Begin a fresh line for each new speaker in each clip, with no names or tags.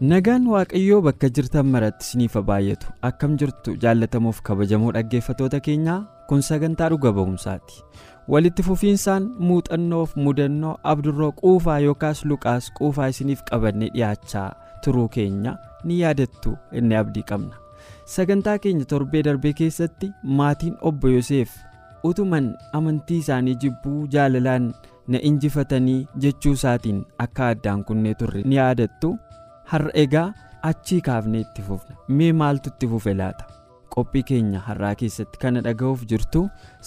Nagaan Waaqayyoo bakka jirtan maratti isiniif haa baay'atu akkam jirtu jaallatamuuf kabajamoo dhaggeeffatoota keenyaa kun sagantaa dhuga ba'umsaati. Walitti fufiinsaan muuxannoof mudannoo abdurroo quufaa yookaas luqaas quufaa isiniif qabannee dhiyaachaa turuu keenya ni yaadattu inni abdii qabna. Sagantaa keenya torbee darbee keessatti maatiin obbo Yoseef utuman amantii isaanii jibbuu jaalalaan na injifatanii jechuu isaatiin akka addaan kunnee turre ni yaadattu. Har'a egaa achii kaafnee itti fufna mee maaltu itti fufe laata qophii keenya har'aa keessatti kana dhaga'uuf jirtu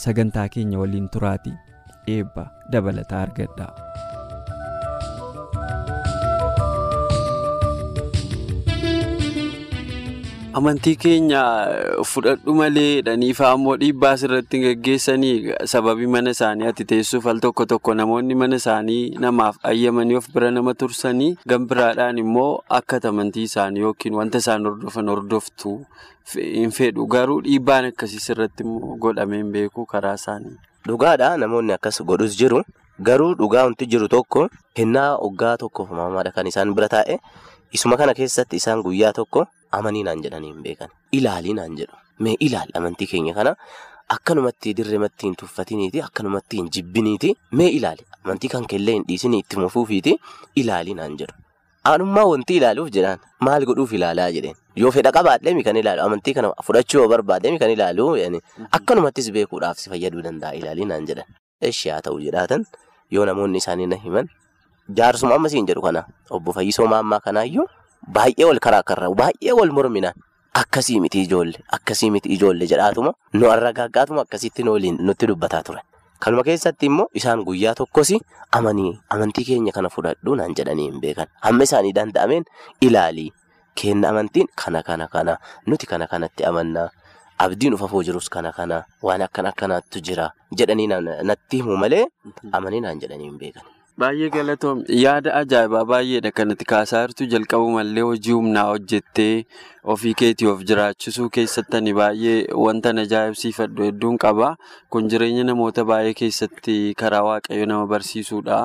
sagantaa keenya waliin turaatii eebba dabalataa argadha.
Amantii keenya fudhadhu malee dhaniifaa immoo dhiibbaa irratti geggeessanii sababii mana isaanii ati teessuuf al tokko tokko namoonni mana isaanii namaaf ayyamanii of bira nama tursanii gambiraadhaan immoo akka amantii isaanii yookiin wanta isaan hordofan hordoftu hin fedhu garuu dhiibbaan akkasiis irratti immoo godhameen beeku karaa isaanii.
Dhugaadha namoonni akkas godhus jiru garuu dhugaa wanti jiru tokko kennaa waggaa tokkoof maamaadha kan isaan bira taa'e isuma kana keessatti isaan guyyaa tokko. Amanii naan jedhanii hin beekan. Ilaalii naan jedhu. Mee ilaali amantii keenya kana akkanumatti dirreematti hin tuffatiniiti akkanumatti hin jibbiniiti mee ilaali amantii kan kellee hin dhiisinii itti mufuufiiti ilaalii naan jedhu. Aanummaa wanti ilaaluuf jedhaan maal godhuuf ilaalaa jedheen yoo fedha qabaadhee mi kan ilaalu amantii kana fudhachuu yoo barbaadee mi kan ilaalu akkanumattis beekuudhaaf si fayyaduu danda'a ilaalii naan jedhan. Eeshi haa ta'u jedhaatan yoo namoonni isaanii na himan jaarsuma amma siin jedhu kana obbo Fayyisoo Maammaa kanaayyuu. Baay'ee wal karaakarra baay'ee wal morminaan akkasii miti ijoollee akkasii miti ijoollee jedhaatuma nu arragaaggaatuma akkasitti nutti dubbataa ture. Kanuma keessatti immoo isaan guyyaa tokkos amanii amantii keenya kana fudhadhuu naan jedhanii hin beekan. Hamma isaanii danda'ameen ilaalii kenna amantiin kana kana kana nuti kana kanatti amannaa abdiin ufafoo jirus kana kana waan akkana akkanaattu jira jedhanii natti himu malee amanii naan jedhanii hin beekan.
Baay'ee galatoom. Yaada ajaa'ibaa baay'eedha. Kanatti kaasaa jirtu jalqabumallee hojii humnaa hojjettee ofii keetii of jiraachisuu keessatti baay'ee wanta ajaa'ibsiifadhu hedduun qaba. Kun jireenya namoota baay'ee keessatti karaa waaqayyo nama barsiisuudha.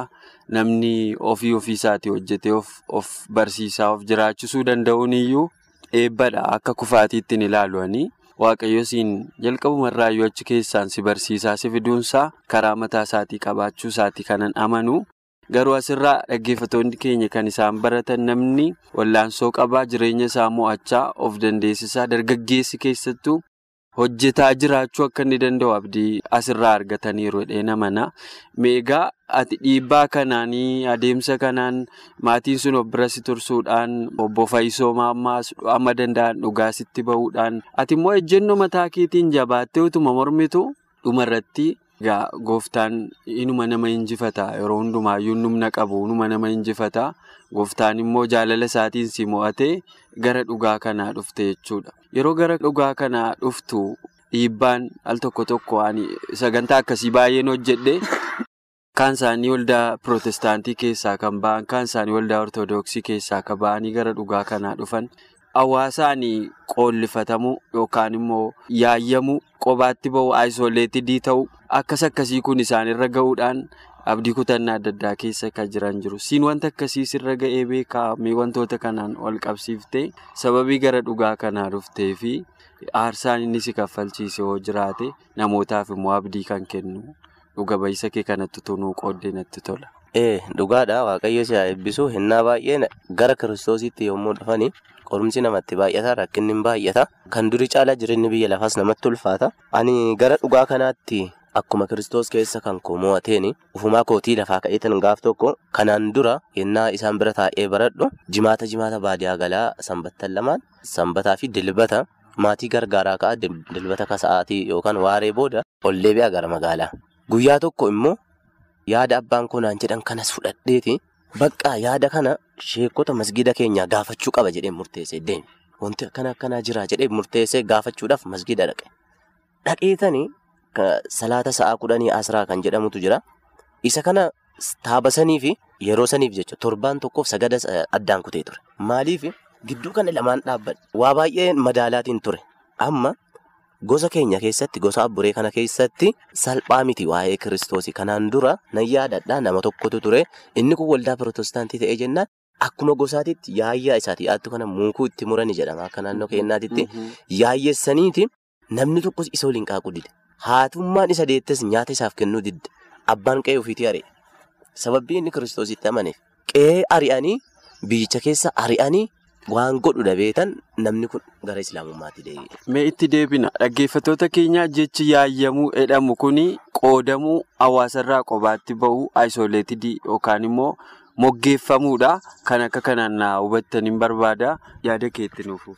Namni ofii ofiisaatii hojjetee of barsiisaa of jiraachisuu danda'uun iyyuu eebbadha. Akka kufaatiitti hin ilaaluwanii. Waaqayyo siin jalqabumarraayyuu achi keessaan si barsiisaa si fiduunsaa karaa mataa isaatii qabaachuu isaatii kanan amanu. Garuu asirraa dhaggeeffatoonni keenya kan isaan baratan namni wallaansoo qabaa jireenya isaa mo'achaa of dandeessisaa dargaggeessi keessattuu hojjetaa jiraachuu akka inni danda'u abdii asirraa argataniiru jedhee namana. Meegaa ati dhiibbaa kanaanii adeemsa kanaan maatiin sun of bira si tursuudhaan obbo Fayyisoo Maammaas amma danda'an dhugaa sitti bahuudhaan ati immoo ejjennoo mataa keetiin jabaattee utuma mormitu dhumarratti. Egaa gooftaan inuma nama injifata yeroo hundumaayyuu humna qabu inuma nama injifata gooftaan immoo jaalala isaatiin si mo'atee gara dhugaa kanaa dhufte jechuudha. Yeroo gara dhugaa kanaa dhuftu dhiibbaan al tokko tokko sagantaa akkasii baay'een hojjedhe kaan isaanii waldaa pirootestaantii keessaa kan ba'an kaan isaanii waldaa ortoodooksii keessaa kan ba'anii gara dhugaa kanaa dhufan. Hawaasaan qoollifatamuu yookaan immoo yaayyamu qobaatti bahu ayisoleetidii ta'u akkas akkasii kun isaanirra gahuudhaan abdii kutannaa adda addaa keessa kan jiran jiru. Siin wanta akkasii sirra ga'ee beekaa mee wantoota kanaan wal qabsiiftee sababii gara dhugaa kanaa dhuftee fi aarsaan inni si kaffalchiise yoo jiraate namootaaf immoo abdii kan kennu dhuga ba'iisa kee kanatti tunuu qooddee natti tola.
Dhugaadha. Waaqayyo si haa eebbisu hinnaa baay'ee gara kiristoositti yommuu dhufani qorumsi namatti baay'ata rakkinni baay'ata. Kan duri caalaa jireenyi biyya lafaas namatti ulfaata. Ani gara dhugaa kanaatti akkuma kiristoos keessa kan koo mo'ateen ufumaa kootii lafaa ka'eetan gaaf tokko kanaan dura yennaa isaan bira taa'ee baradhu. Jimaata jimaata baadiyaa galaa sanbattan lamaan sanbataa fi dilbata. Maatii gargaaraa ka'a dilbata kasa'aatii yookaan waaree booda ol deebi'a gara magaalaa. Guyyaa tokko immoo yaada abbaan koo naan jedhan kanas fudhadheeti bakka yaada kana sheekota masgida keenyaa gaafachuu qaba jedhee murteessee deeme. Wanti akkana akkanaa jira jedhee murteessee gaafachuudhaaf masgida dhaqe. Dhaqeetanii salaata sa'aa kudhanii asraa kan jedhamutu jira. Isa kana taabasanii fi yeroo saniif jecha torbaan tokkoof sagada addaan kutee ture. Maaliif gidduu kana lamaan dhaabbadhe waa baay'ee madaalaatiin ture. Amma gosa keenya keessatti gosa abburee kana keessatti salphaa miti waa'ee kiristoosii. Kanaan dura nan yaadadha nama tokkotu ture inni kun waldaa pirootestaantii ta'ee jennaan akkuma gosaatitti yaayyaa isaati yaaddu kana muukuu itti murani jedhama akka naannoo keenyaatitti yaayyeessaniiti namni tokkos isa waliin qaaquu dide. Haatummaan isa deettes nyaata isaaf kennuu didde. Abbaan qe'ee ofiitii ari'e. Sababii inni kiristoositti amaneef. Qe'ee ari'anii biyyicha keessa ari'anii waan godhu dhabeetan namni kun gara islaamummaatti deebi'e.
Mee itti deebina dhaggeeffattoota keenyaa jechi yaayyamuu jedhamu kuni qoodamuu hawaasarraa qobaatti bahu ayisoleetidii yookaan immoo moggeeffamuudha. Kan akka kanaan na hubattan hin barbaada yaada keetti nuufu.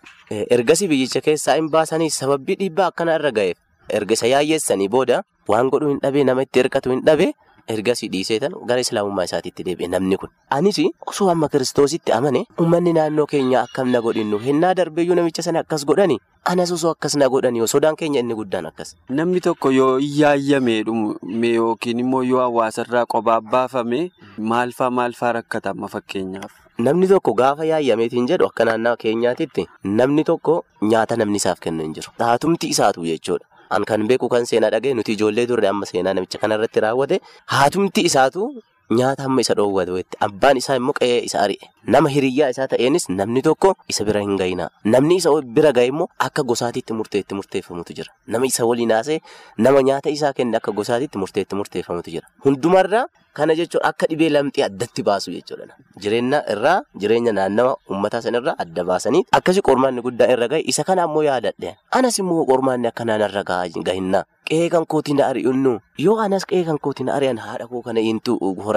Ergasii biyyicha keessaa hin baasanii sababii dhiibbaa akkana irra ga'eef erga isa yaayyeessanii booda waan godhuu hin dhabee nama itti hirkatu hin dhabee ergasii dhiiseetan gara islaamummaa isaatiitti deebi'e namni kun. Anis osoo amma kiristoositti amane uummanni naannoo keenyaa akkam na godhinnu hennaa darbeeyyuu namicha sana akkas godhani anas osoo akkas na godhani sodaan keenya inni guddaan akkas.
Namni tokko yoo yaayyame yookiin immoo yoo hawaasarraa qobaa baafame maalfaa maalfaa rakkatama fakkeenyaaf.
Namni tokko gaafa yaayyameetiin jedhu akka naannoo keenyaatitti namni tokko nyaata namni isaaf kennu hin jiru. Haatumti isaatu jechuudha. An kan beeku kan seenaa dhaga'e nuti ijoollee turre amma seenaa namicha kanarratti raawwate. Haatumti isaatu nyaata hamma isa dhoowwatu abbaan isaa immoo qe'ee isa ari'e. Nama hiriyyaa isaa ta'eenis namni tokko isa bira hin ga'inaa namni isa bira ga'e immoo akka gosaatiitti murteetti murteeffamutu jira. Nama isa waliin haasee nama nyaata isaa kenne akka gosaatiitti murteetti murteeffamutu jira. Hundumarraa kana jechuun akka dhibee lamxii addatti baasu jechuudha. Jireenya irraa jireenya naannawa uummataa sanarraa adda baasanii akkasi qormaanni guddaa irra ga'e isa kana ammoo yaadadhe. Anas immoo qormaanni akkanaan irra gahinnaa. Qe'ee kan kootii na ari'unnu yoo anas qe'ee kan kootii na ari'an haadha koo kana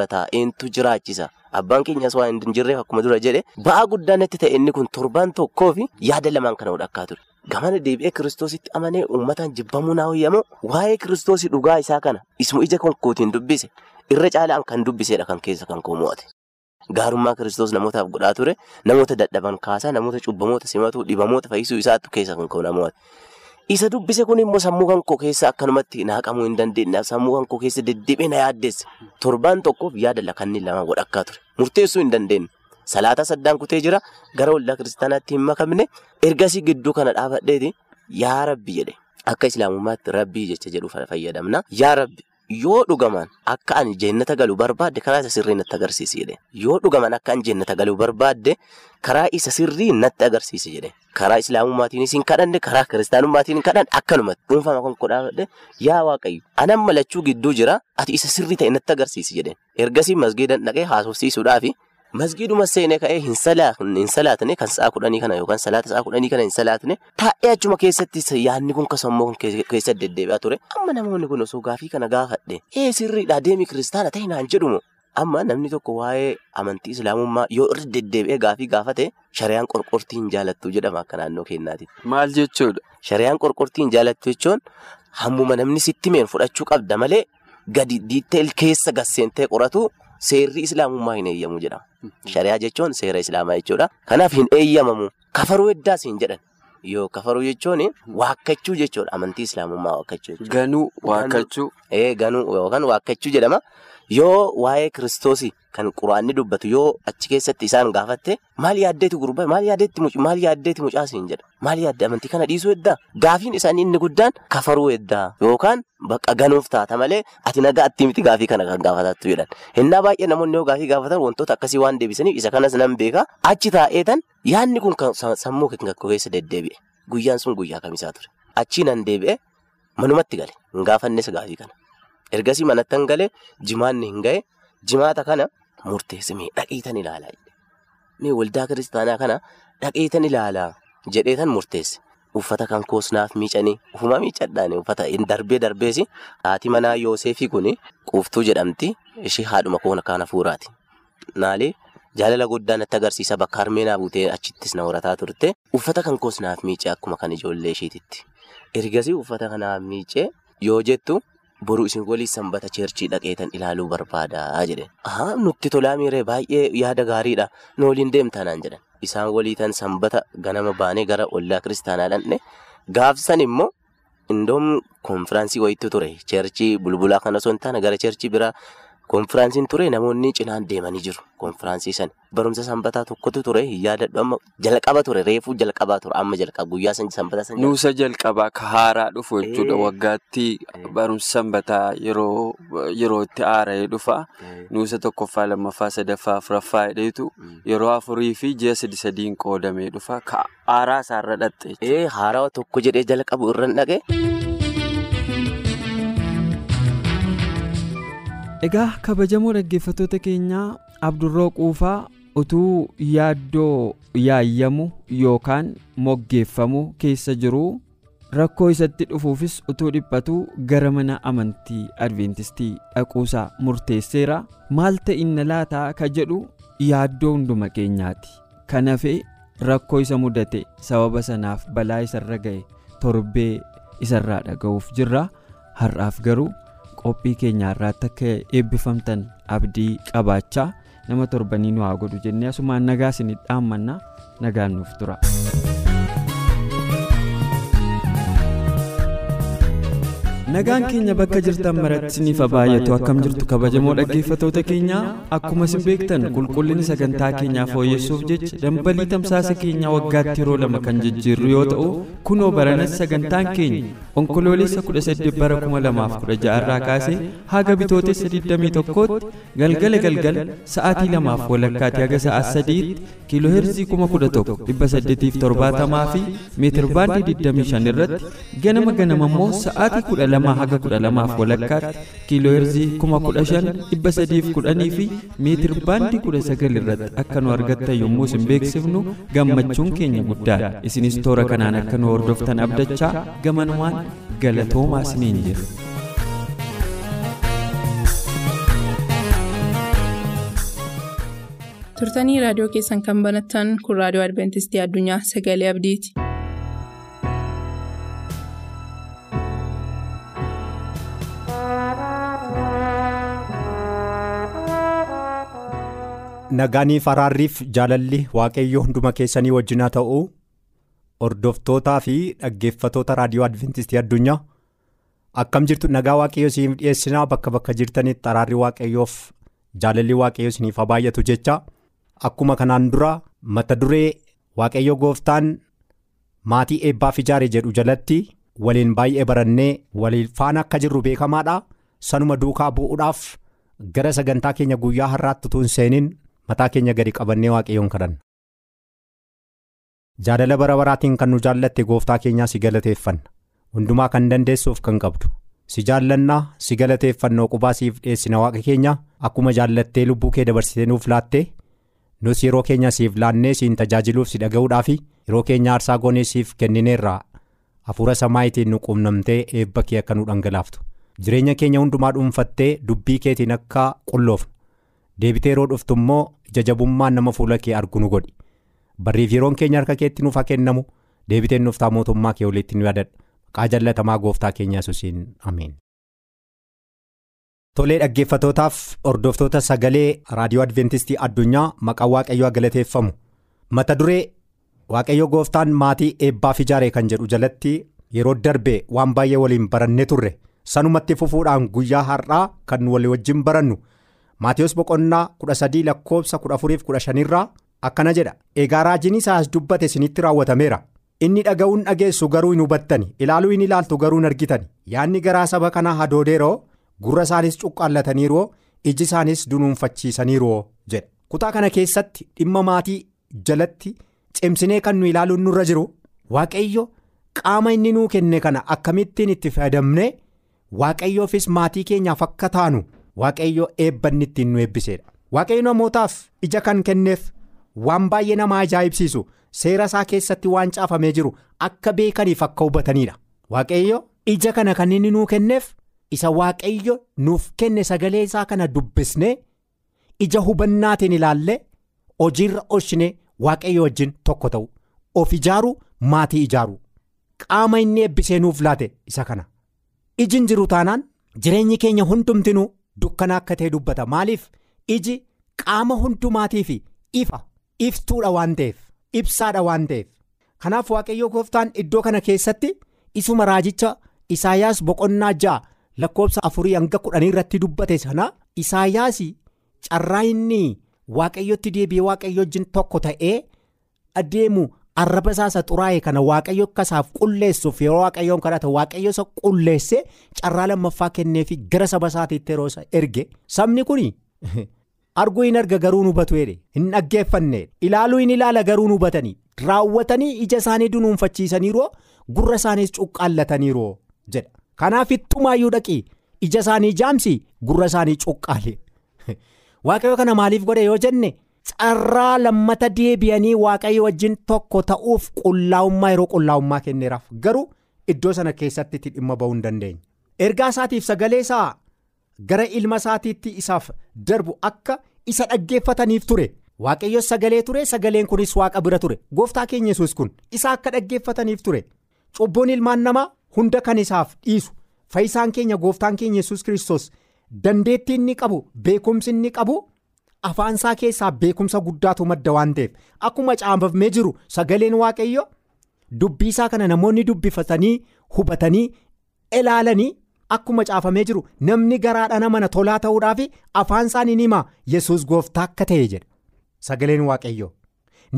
horataa eentu jiraachisa abbaan keenyas waan hin jirreef akkuma dura jedhe ba'aa guddaa natti ta'e inni kun torbaan tokkoo fi yaada lamaan kana hodhakkaa ture. Gamana deebi'ee kiristoositti amanee uummataan jibbamuu naa hoyyamu waa'ee kiristoosii dhugaa isaa kana ismu ija kan kootiin dubbise irra caalaan kan dubbisedha kan keessa kan koo mo'ate. Gaarummaa kiristoos namootaaf godhaa ture namoota dadhaban kaasaa namoota cubbamoota simatuu dhibamoota fayyisuu isaattu keessa kan koo namoota. Isa dubbise kun immoo sammuu kan koo keessa akkanumatti naaqamuu hin dandeenyeef sammuu kan koo keessa deddeebi'ee na yaaddeesse. Torbaan tokkoof yaada lakanni lama godhakkaa ture. Murteessuu hin dandeenye. Salaataa saddaan kutee jira gara waldaa kiristaanaatti hin makamne ergasii gidduu kana dhaabadheeti yaa rabbi jedhe akka islaamummaatti rabbii jecha jedhu fayyadamna. Yaa rabbi yoo dhugaman akka ani jeennata galuu barbaadde karaa isa sirrii natti agarsiisi jedhe. Yoo dhugaman akka ani jeennata galuu barbaadde karaa isa sirrii natti agarsiisi jedhe. Karaa islaamummaatiinis hin kadhanne karaa kiristaanummaatiin hin kadhanne akkanumatti dhuunfama kan godhaafadhe yaa waaqayyo anan malachuu gidduu jira ati isa sirrii ta'e natti agarsiisi jedhe. Ergasii masgiidan dhaqee haasofsiisuudhaafi masgiiduma seenee ka'ee hin salaatne kan sa'a kudhanii kana yookaan salaata sa'a kudhanii kana hin salaatne taa'ee achuma keessatti yaadni kun kasammoo keessatti deddeebi'aa ture. Amma namoonni kun osoo gaafii kana gaafadhe ee sirriidhaa deemii kiristaana ta'e naan jedhumu. Amma namni tokko waa'ee amantii islaamummaa yoo irra deddeebi'ee gaafii gaafate shari'aan qorqortii hin jaalattu jedhama akka naannoo keenyaatti.
Maal jechuudha?
Shari'aan qorqortii hin jaalattu jechuun hammuma namni sitti meen fudhachuu qabda malee gadi diitteel keessa gasseentee qoratu seerri islaamummaa hin eeyyamu jedhama. Shari'aa jechuun seera islaamaa jechuudha. Kanaaf hin eeyyamamu. Kafaruu heddaas hin jedhan. Yoo kafaruu jechuun waakkachuu jechuudha. Amantii islaamummaa waakkachuu jechuudha.
Ganuu waakkachuu.
Ganuu yookaan waakkachuu jedhama. Yoo waa'ee kiristoosii kan quraanni dubbatu yoo achi keessatti isaan gaafatte maal yaaddeeti gurbaa maal yaaddeeti maal yaaddeeti mucaas hin jedha. Maal yaadde amantii kana dhiisuu heddaa. Gaafiin isaanii inni guddaan kafaruu heddaa yookaan bakka ganuuf taata malee ati nagaa attii miti gaafii kana kan gaafatattu jedhan. Hinnaa baay'ee namoonni yoo gaafii gaafatan wantoota akkasii waan deebisaniif isa kanas nan beeka. Achi taa'eetan yaadni kun sammuu keessa deddeebi'e. Guyyaan sun guyyaa kamisaa ture. Achii nan deebi'e manumatti gale. Hin gaafannes gaafii kana. Ergasii manattan galee jimaanni hin ga'e jimaata kana murteesse mee dhaqiitan ilaalaa. Mee waldaa kiristaanaa kana dhaqiitan ilaalaa jedheetan murteesse. Uffata kan koos naaf miicanii ufuma miicadhaani uffata darbee darbeesi haati manaa Yooseefii kuni quuftuu jedhamti ishee haadhuma koona kana fuuraati. Naali jaalala guddaa natti agarsiisa bakka harmeenaa buutee achittis na horataa turte uffata kan koos naaf miicee akkuma kan ijoollee isheetitti. Ergasii uffata kanaaf miicee yoo jettu boruu isin walii sanbata cheerchii dhaqeetan ilaaluu barbaadaa jedhe. Ahaa nutti tolaa miiree baay'ee yaada gaariidha nu waliin deemtaanaan jedhan. Isaan waliitan sanbata ganama baanee gara ollaa kiristaanaa dhandhe gaafsan immoo indoom konfiraansii wayiitu ture cheerchii bulbulaa kana osoo hin taane gara cheerchii biraa konfiraansiin ture namoonni cinaan deemanii jiru. Konfiraansii sana barumsa sanbataa tokkotu ture yaadadhu amma jalqaba ture reefuu jalqabaa ture. Amma jalqaba guyyaa sanbataa sana.
Nuusa jalqabaa ka haaraa dhufu jechuudha waggaatti barumsa sanbataa yeroo itti haara'ee dhufa. Nuusa tokkoffaa lammaffaa sadaffaa afuraffaa hidheetu yeroo afurii fi ji'a sadi sadiin qoodamee dhufa. Ka haaraa isaarra dhatte.
Haaraa tokko jedhee jalqabu irra dhaqe.
Egaa kabajamoo dhaggeeffattoota keenyaa Abdurroo Quufaa utuu yaaddoo yaayyamu yookaan moggeeffamu keessa jiru rakkoo isatti dhufuufis utuu dhiphatu gara mana amantii adventistii dhaquusaa murteesseera maal ta'inna laataa ka jedhu yaaddoo hunduma keenyaati kan hafe rakkoo isa mudate sababa sanaaf balaa isarra ga'e torbee isarraa dhaga'uuf jirra har'aaf garuu. Qophii keenya irraatti akka eebbifamtan abdii qabaachaa nama torbanii nu haa godhu jennee asumaan nagaa isinitti dhaammannaa nagaan nuuf tura. Nagaan keenya bakka jirtan maratti isiniif baay'atu akkam jirtu kabajamoo dhaggeeffatoota keenya akkuma isin beektan qulqullinni sagantaa keenyaa fooyyessuuf jecha dambalii tamsaasa keenyaa waggaatti yeroo lama kan jijjiirru yoo ta'u kunoo baranas sagantaan keenya onkoloolessa 18 bara 2016 irraa kaasee haga bitootessa 21tti galgala galgala sa'aatii lamaaf walakkaatti haga sa'aa sadiitti kiilooheerzii 11,870 fi meetirbaandii 25 irratti ganama ganama immoo sa'aatii 12 haga 12 walakkaatti kiilooheerzii 15,310 fi meetirbaandii 19 irratti akka nu argattan yommuu isin beeksifnu gammachuun keenya guddaadha isinis toora kanaan akka nu hordoftan abdachaa gamanumaan galatoomaa isiniin jira.
turtanii raadiyoo keessan kan banattan kun raadiyoo adventistii addunyaa sagalee abdiiti.
Nagaaniif araarriif jaalalli waaqayyoo hunduma keessanii wajjinaa ta'uu? Hordoftootaa fi dhaggeeffatoota raadiyoo adventistii addunyaa? Akkam jirtu? Nagaa waaqayyoo isiniif dhiyeessinaa bakka bakka jirtanitti araarri waaqayyoof jaalalli waaqayyoo isiniif haa baay'atu jecha akkuma kanaan dura mata duree waaqayyo gooftaan maatii eebbaaf ijaare jedhu jalatti waliin baay'ee barannee waliin faana akka jirru beekamaadha sanuma duukaa bu'uudhaaf gara sagantaa keenya guyyaa har'aatti utuu hin seenin mataa keenya gadi qabannee waaqayyoon kadhanna. jaalala bara baraatiin kan nu jaallatte gooftaa keenyaa si galateeffanna hundumaa kan dandeessuuf kan qabdu si jaallannaa si galateeffannoo qubaa siif dhiyeessina waaqa keenya akkuma jaallattee lubbuu kee dabarsitee nuuf laatte nus yeroo keenya siif laannee siin tajaajiluuf si dhaga'uudhaaf yeroo keenya aarsaa goonee siif kennineerraa hafuura samaayitiin nu quunnamtee eebba kee akka nu dhangalaaftu jireenya keenya hundumaa dhuunfattee dubbii keetiin akka qulloofnu deebitee yeroo dhuftu immoo ija jabummaan nama fuula kee argu nu godhi. Barriif yeroon keenya harka keetti nuuf haa kennamu. Deebitee nuuf ta'a mootummaa kee walitti nu yaadadha maqaa jallatamaa gooftaa keenya yesuusiin. Ameen. Tolee dhaggeeffatootaaf hordoftoota sagalee raadiyoo adventistii addunyaa maqaa waaqayyoo galateeffamu. Mata duree waaqayyo gooftaan maatii eebbaaf ijaare kan jedhu jalatti yeroo darbe waan baay'ee waliin barannee turre. Sanumatti fufuudhaan guyyaa har'aa kan walii wajjin barannu maatiyoos boqonnaa 13 lakkoobsa 14-15 irraa akkana jedha. Egaa raajiin isaas dubbate isinitti raawwatameera. Inni dhaga'uun dhageessu garuu hin hubattani. Ilaaluu hin ilaaltu garuu hin argitani. Yaadni garaa saba kanaa hadoodeeroo gurra isaanis cuqqaallataniiroo? Iji isaanis dunuunfachiisaniiroo? jedha. Kutaa kana keessatti dhimma maatii jalatti cimsinee kan nu ilaaluun nurra jiru? Waaqayyo qaama inni nuu kenne kana akkamittiin itti fayyadamnee waaqayyoofis maatii keenyaaf akka taanu waaqayyo eebbanni ittiin nu eebbiseedha. Waaqayyo namootaaf ija kan kenneef waan baay'ee nama ajaa'ibsiisu seera isaa keessatti waan caafamee jiru akka beekaniif akka hubataniidha. Waaqayyo ija kana kan inni nuu kenneef isa waaqayyo nuuf kenne sagalee isaa kana dubbisnee ija hubannaatiin ilaallee hojiirra oolchinee waaqayyo wajjin tokko ta'u. Of ijaaru maatii ijaaru. Qaama inni eebbisee nuuf laate isa kana. Ijin jiru taanaan jireenyi keenya hundumtinuu dukkana akka ta'e dubbata. Maaliif? Iji qaama hundumaatiif ifa iftuudha waan ta'eef ibsaadha waan ta'eef. Kanaaf waaqayyoo gooftaan iddoo kana keessatti isuma raajicha isaayaas boqonnaa ja'a lakkoobsa afurii hanga kudhanii irratti dubbate sana isaayaas carraa inni waaqayyotti deebi'ee waaqayyo wajjin tokko ta'ee adeemu arraba isaasa xuraa'e kana waaqayyo akkasaaf qulleessuuf yeroo waaqayyoon kadhata waaqayyo isa qulleesse carraa lammaffaa kenneefi gara saba isaatiitti yeroo isa erge. Sabni kun arguu hin arga garuu hubatu jedhe hin dhaggeeffanne. Ilaaluu hin ilaala garuu hubatanii raawwatanii ija isaanii dunuunfachiisaniiroo gurra isaaniis cuqqaallataniiroo jedha. Kanaaf ittumaayyuu dhaqii ija isaanii jaamsi gurra isaanii cuqqaale. Waaqayyo kana maaliif godhe yoo jenne. Carraa lammata deebi'anii waaqayyo wajjin tokko ta'uuf qullaa'ummaa yeroo qullaa'ummaa kenneeraaf garuu iddoo sana keessatti itti dhimma ba'uu hin dandeenye. ergaa isaatiif sagalee isaa gara ilma isaatiitti isaaf darbu akka isa dhaggeeffataniif ture waaqayyo sagalee ture sagaleen kunis waaqa bira ture gooftaa keenya yesus kun isa akka dhaggeeffataniif ture cubbuun ilmaan namaa hunda kan isaaf dhiisu fayyisaan keenya gooftaan keenya yesus kristos dandeettii inni qabu beekumsi inni qabu. Afaan isaa keessaa beekumsa guddaatu madda waan ta'eef akkuma caafamee jiru sagaleen waaqayyo dubbii isaa kana namoonni dubbifatanii hubatanii ilaalanii akkuma caafamee jiru. Namni garaadha nama tolaa ta'uudhaaf afaan isaanii ni hima yesus gooftaa akka ta'e jedha sagaleen waaqayyo.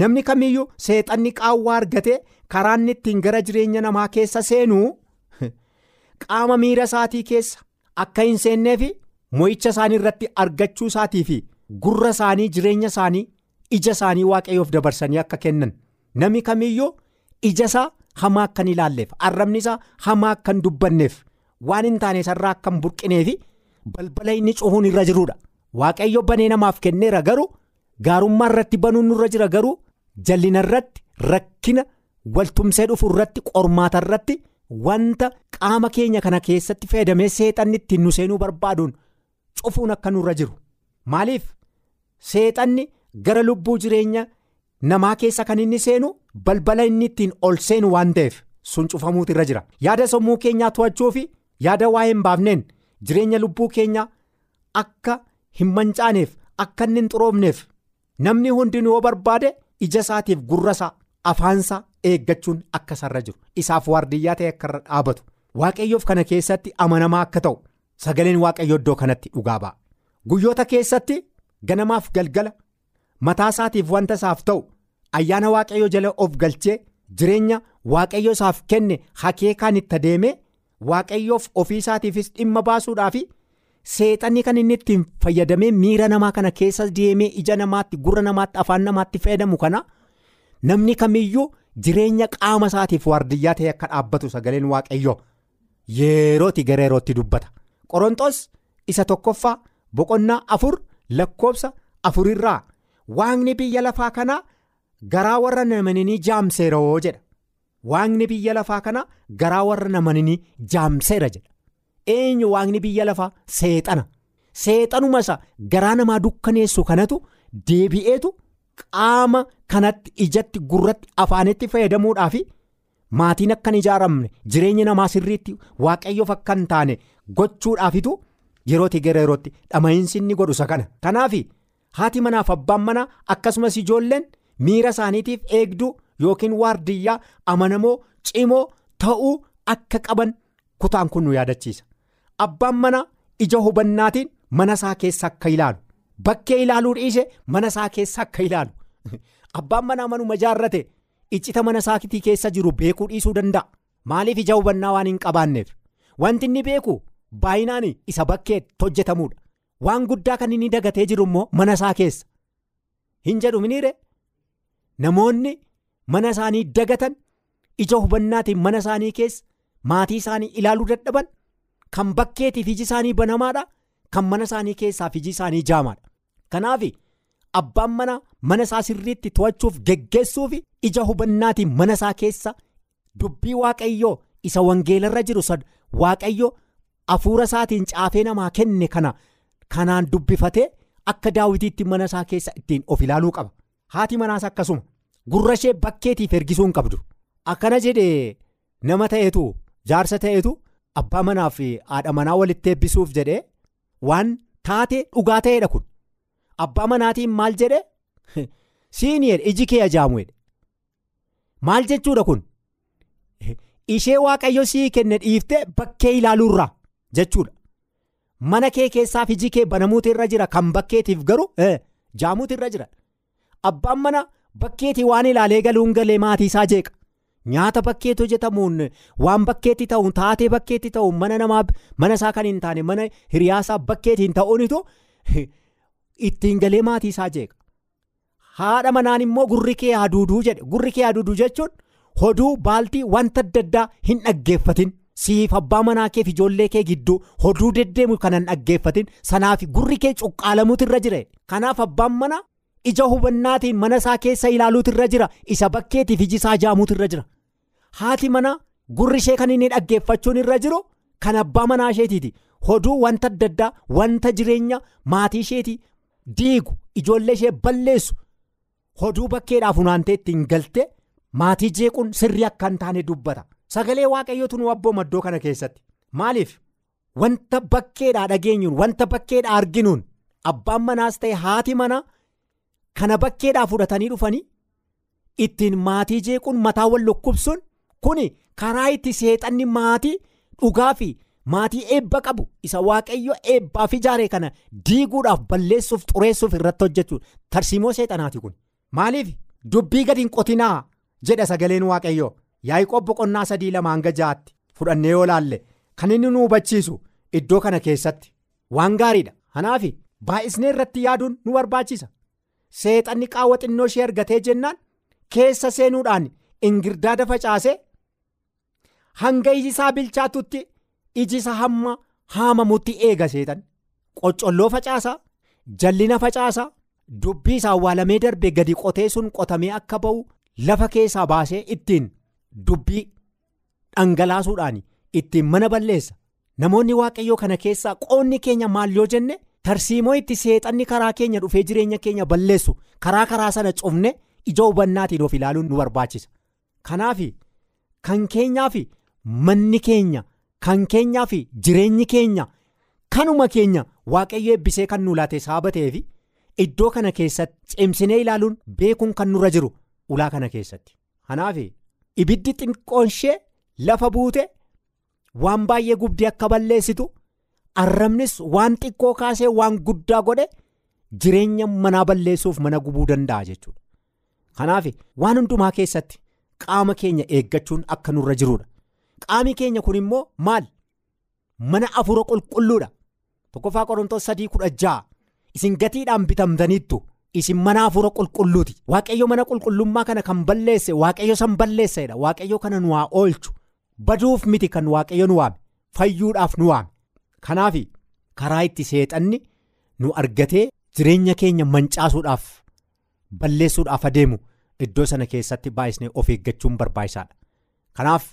Namni kamiyyuu seexanni qaawwaa argatee karaa inni ittiin gara jireenya namaa keessa seenuu qaama miira isaatii keessa akka hin seenneef mo'icha isaanii irratti argachuu isaatiifi. Gurra isaanii jireenya isaanii ija isaanii waaqayyoof dabarsanii akka kennan namni kamiyyuu ija isaa hamaa akka hin ilaalleef arrabni isaa hamaa akka hin dubbanneef waan hin taane sarraa akka hin burqineef balbala inni cufuun irra jiruudha. Waaqayyo banee namaaf kenneera garuu gaarummaa irratti banuun nurra jira garuu jallina irratti rakkina waltumsee dhufu irratti qormaata irratti wanta qaama keenya kana keessatti fayyadamee seexanni ittiin nu seenuu barbaaduun cufuun akka nurra jiru. Maaliif seexanni gara lubbuu jireenya namaa keessa kan inni seenu balbala inni ittiin ol seenu waan ta'eef sun cufamuutu irra jira. Yaada sammuu keenyaa to'achuu fi yaada waa'ee hin baafneen. Jireenya lubbuu keenyaa akka hin mancaaneef akka inni hin xuroofneef namni hundinuu yoo barbaade ija isaatiif gurra isaa afaansaa eeggachuun akka isarra jiru. Isaaf waardiyyaa ta'e akka irra dhaabatu. Waaqayyoof kana keessatti amanamaa akka ta'u sagaleen waaqayyo iddoo kanatti dhugaa ba'a. Guyyoota keessatti ganamaaf galgala mataa isaatiif wanta isaaf ta'u ayyaana waaqayyo jala of galchee jireenya waaqayyo isaaf kenne hakeekaan itti adeemee waaqayyoof ofii isaatiifis dhimma baasuudhaaf seexanni kan inni ittiin fayyadamee miira namaa kana keessa deemee ija namaatti gurra namaatti afaan namaatti fayyadamu kana namni kamiyyuu jireenya qaama isaatiif waardiyyaa ta'e akka dhaabbatu sagaleen waaqayyoo yerooti gara yerootti dubbata qorontoos isa tokkoffaa. Boqonnaa afur lakkoobsa afurirraa. Waaqni biyya lafaa kanaa garaa warra namanini jaamseeroo jedha. Waaqni biyya lafaa kanaa garaa warra namanini jaamseera jedha. Eenyu waaqni biyya lafaa? Seexana. Seexanuma isa garaa namaa dukkaneessu kanatu deebi'eetu qaama kanatti ijatti gurratti afaanitti fayyadamuudhaaf maatiin akka hin ijaaramne jireenya namaa sirriitti waaqayyoof akka hin taane gochuudhaafitu. Yerootii gara yerootti dhama'iinsi inni godhu isa kana. Kanaaf haati manaaf abbaan manaa akkasumas ijoolleen miira isaaniitiif eegduu yookiin waardiyyaa amanamoo cimoo ta'uu akka qaban kutaan kun nu yaadachiisa. Abbaan manaa ija hubannaatiin mana isaa keessa akka ilaalu. Bakkee ilaaluu dhiise mana isaa keessa akka ilaalu. Abbaan manaa manuma jaarrate iccita mana isaatii keessa jiru beekuu dhiisuu danda'a. Maaliif ija hubannaa waan hin qabaanneef? Wanti inni beeku. Baay'inaan isa bakkeetti hojjetamuudha. Waan guddaa kan inni dagatee jiru immoo mana isaa keessa. Hin jedhu miniire namoonni mana isaanii dagatan ija hubannaatiin mana isaanii keessa maatii isaanii ilaaluu dadhaban kan bakkeetiif iji isaanii banamaadha kan mana isaanii keessaaf iji isaanii jaamaadha. Kanaaf abbaan mana mana isaa sirriitti to'achuuf geggeessuuf ija hubannaatiin mana isaa keessa dubbii waaqayyoo isa wangeelarra jiru waaqayyoo. Afuura isaatiin caafee namaa kenne kana kanaan dubbifatee akka daawwitiitti mana isaa keessa ittiin of ilaaluu qaba. Haati manaas akkasuma gurra ishee bakkeetiif ergisuu hin qabdu. Akkana jedhee nama ta'etu jaarsa ta'etu abbaa manaa fi haadha manaa walitti eebbisuuf jedhee waan taatee dhugaa ta'eedha kun. Abbaa manaatiin maal jedhe siiniyeedha iji kee ajaamuedha maal jechuudha kun? Ishee waaqayyo sii kenne dhiiftee bakkee ilaaluurraa jechuudha mana kee keessaaf iji kee banamuutu irra jira kan bakkeetiif garuu jaamuutu irra jira abbaan mana bakkeetii waan ilaalee galuun galee maatii isaa jeeqa. nyaata bakkeetti hojjetamuun waan bakkeetti ta'uun taatee bakkeetti ta'uun mana namaa mana isaa kan hin taane mana hiriyaasaa bakkeetiin ta'uunitu ittiin galee maatii isaa jeeqa. Haadha manaan immoo gurri kee haduuduu jedhe gurri kee haduuduu jechuun hoduu baaltii wanta adda addaa hin dhaggeeffatin siif abbaa manaa keef ijoollee kee gidduu hoduu deddeemu kan hin dhaggeeffatin sanaaf gurri kee cuqqaalamuutu irra jira. Kanaaf abbaan mana ija hubannaatiin mana isaa keessa ilaaluutu irra jira isa bakkeetiif iji isaa jaamuutu irra jira. haati mana gurri ishee kan inni dhaggeeffachuun irra jiru kan abbaa manaa isheetiiti. Hoduu wanta adda addaa wanta jireenya maatii isheeti diigu ijoollee ishee balleessu hoduu bakkeedhaaf unaantee ittiin galte maatii jeequun sirrii akka hin taane dubbata sagalee waaqayyootu nu abbooma iddoo kana keessatti maaliif wanta bakkeedhaa dhageenyuun wanta bakkeedhaa arginuun abbaan manaas ta'e haati mana kana bakkeedhaa fudhatanii dhufanii ittiin maatii jeequun mataa wal lukkubsuun. Kuni karaa itti seexanni maatii dhugaa fi maatii eebba qabu isa waaqayyo eebbaaf ijaare kana diiguudhaaf balleessuuf xureessuuf irratti hojjechuudha. Tarsiimoo seexanaati kun. Maaliif dubbii gadi hin qotinaa jedha sagaleen waaqayyoo Yaaqoob boqonnaa sadii lama hanga ja'aatti fudhannee yoo laalle kan inni nu hubachiisu iddoo kana keessatti waan gaariidha. Kanaaf baay'isnee irratti yaaduun nu barbaachisa. Seexanni qaawwa xinnoo ishee argatee jennaan keessa seenuudhaan ingirdaada facaasee. hanga iji isaa bilchaatutti iji isaa hamma haamamutti eega seetan qoccolloo facaasaa jallina facaasaa dubbii isaa awwaalamee darbe gadi qotee sun qotamee akka ba'u lafa keessaa baasee ittiin dubbii dhangalaasuudhaan ittiin mana balleessa namoonni waaqayyoo kana keessaa qoonni keenya maal yoo jenne tarsiimoo itti seexanni karaa keenya dhufee jireenya keenya balleessu karaa karaa sana cufne ija hubannaatiin of ilaaluun nu barbaachisa kanaaf kan keenyaaf. Manni keenya kan keenyaa fi jireenyi keenya kanuma keenya waaqayyo eebbisee kan nu laate sababa ta'eef iddoo kana keessatti cimsinee ilaaluun beekuun kan nurra jiru ulaa kana keessatti. Kanaaf ibiddi xiqqoon lafa buute waan baay'ee gubdee akka balleessitu arrabnis waan xiqqoo kaasee waan guddaa godhe jireenya manaa balleessuuf mana gubuu danda'a jechuudha. Kanaaf waan hundumaa keessatti qaama keenya eeggachuun akka nurra jirudha. Qaami keenya kun immoo maal mana afura qulqulluudha tokkoffaa qorontoos sadii kudha ja'a isin gatiidhaan bitamtaniittu isin mana afura qulqulluuti waaqayyo mana qulqullummaa kana kan balleesse waaqayyo san balleessedha. Waaqayyo kana nu haa oolchu. Baduuf miti kan waaqayyo nu waame fayyuudhaaf nu waame kanaaf karaa itti seexanni nu argatee jireenya keenya mancaasuudhaaf balleessuudhaaf adeemu iddoo sana keessatti baay'isnee of eeggachuun barbaachisaadha. Kanaaf.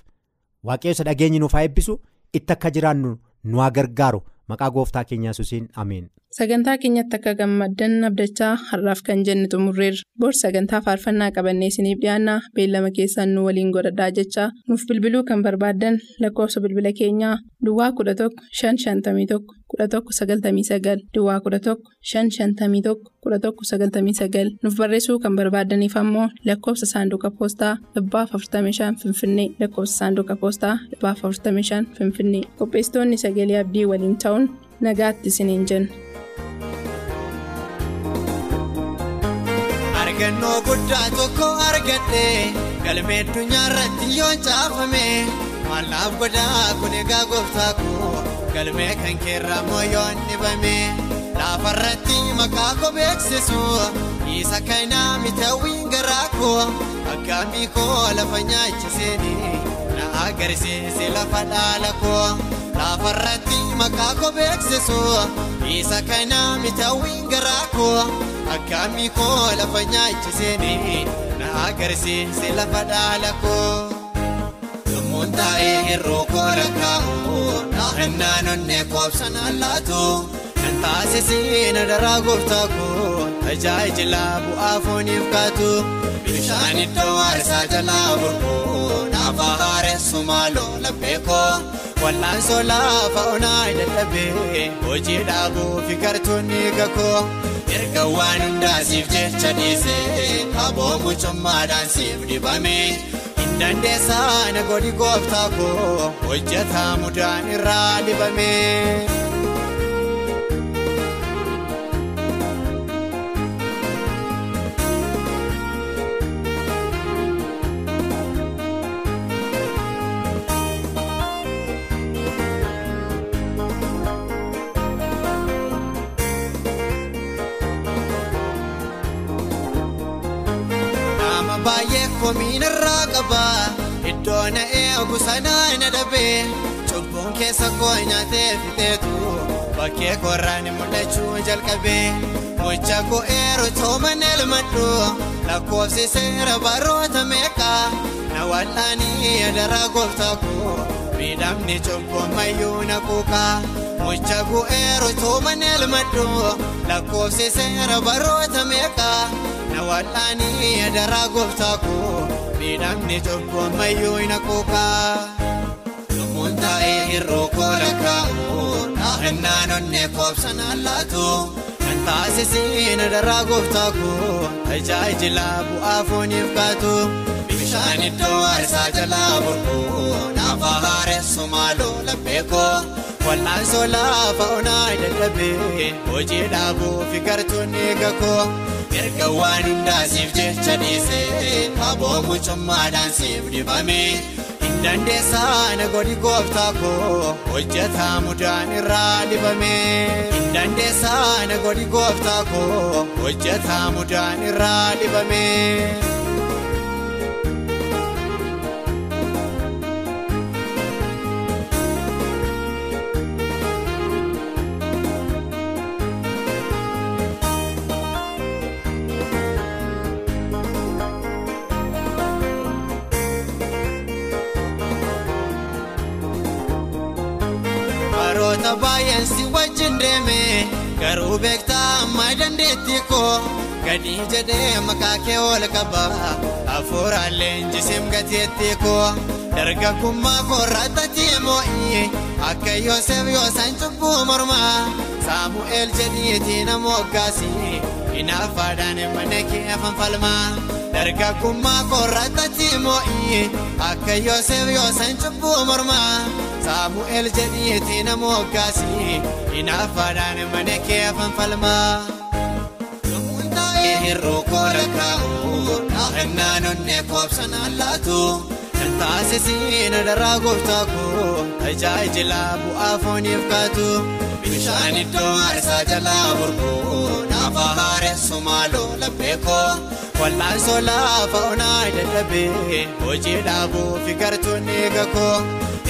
waaqayyo isa dhageenyi nuuf haa eebbisu. Itti akka jiraannu nu haa gargaaru. Maqaa gooftaa keenyaa yesuusiin. Ameen.
Sagantaa keenyatti akka gammaddan abdachaa har'aaf kan jenne xumurreerra. Bor sagantaa faarfannaa qabannee isiniif dhiyaanna beellama keessaan nu waliin godhadhaa jechaa nuuf bilbiluu kan barbaaddan lakkoofsa bilbila keenyaa Duwwaa 11 551 1199 Duwwaa 11 551 1199 nuuf barreessuu kan barbaadaniif ammoo lakkoofsa saanduqa poostaa 45 Finfinnee lakkoofsa saanduqa poostaa 45 Finfinnee qopheessitoonni sagalee abdii waliin ta'uun nagaatti isiniin jenna.
Argannoo guddaa tokko argadhe galmee addunyaa irratti yoon caafame mallaaf godhaa kun egaa gooftaa koo galmee kan keerraa moo yoon dhibame laafarratti maqaa koo beeksisu isa kanaa mitawwiin garaa koo akkaamii koo lafa nyaachiseeni na agarsiise lafa dhaala koo. Laafarratti maqaa koo beeksisu isa kanaa mitawwiin garaa koo. akkaamii koo lafa nyaachiseeni na agarsiise lafa dhaala koo yommuun taa'ee hir'uu koo lakkaa'u naannaan onnee koobsan allaatu kan taasisee na daraa gooftaa koo tajaajila bu'aa fooniif kaatu bishaan iddoo aarsaa jalaa burquu naaf haaressu maaloo laphee koo Wal'aansoo lafa onaa dadhabee hojii dhaabuu fi gartuunni gakoo erga waan hundaa siif jecha dhiisee aboo mucummaadhaan siif dibamee hin dandeessaa na godhi gooftaa koo hojjetaa mudaan irraa dibamee. Irraa qaba iddoo na eegu sanaa na dhabee cubbuun keessa koo nyaatee fixeetu bakkee korraan mul'achuu jalqabee mucha koo eeru tooman elmadhu lakkoofsi seera baroota meeqa na wal'aanii adaraa gooftaa koo miidhamni cubbuun mayyuu na kuukaa mucha koo eeru tooman elmadhu lakkoofsi seera baroota meeqa. Na wal'aanii adaraa gooftaa koo miidhamni cubbuun mayyuu hin haquuqaa. Lubbuun taa'ee hir'uu koo lakkaa'u dhaahannaan onnee koobsanaan laatu kan taasisiin adaraa gooftaa koo tajaajila bu'aa fooniif kaatu. Bishaan iddoo aarsaa jalaa burquu naaf haaressu maaloo laphee koo. Wal'aansoo lafa onaa dadhabee hojii dhaabuu fi gartuunni gakoo. erga waan hundaa siif jecha dhiisee aboo mucummaadhaan siif dibamee hin dandeessaa na godhi gooftaa koo hojjetaa mudaan irraa dibamee hin dandeessaa na godhi gooftaa koo hojjetaa mudaan irraa dibamee. Baroota baay'een si wajjin deeme garuu beektaa amma dandeettii koo gadi jedhee maqaa kee ol qaba hafuuraallee injisim gateettii koo dargaggummaa koorraatatti moo'ii akka Yoosef Yoosaan cubbuu mormaa Saamu'eel jedhiitii nama hoggaasii hinaafaadhaan mana kee fanfalmaa. dargaggummaa koorraatatti moo'ii akka Yoosef Yoosaan cubbuu mormaa Saamu'eel jedhiitii nama hoggaasii hinaafaadhaan mana kee fanfalmaa. Lubbuun taa'ee hir'uu koo lakkaa'u dhaahannaan onnee koobsanaan laatu kan taasisiin adaraa gooftaa koo tajaajila bu'aa fooniif kaatu. Bishaan iddoo aarsaa jalaa burquu naaf haaressu maaloo laphee koo. Wal'aansoo lafa onaa dadhabee hojii dhaabuu fi gartuunni gakoo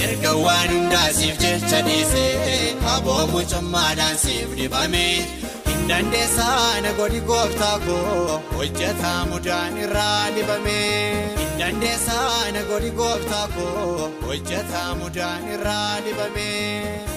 erga waan hundaa siif jecha dhiisee aboo mucummaadhaan siif dibamee hin dandeessaa na godhi gooftaa koo hojjetaa mudaan irraa dibamee hin dandeessaa na godhi gooftaa koo hojjetaa mudaan irraa dibamee.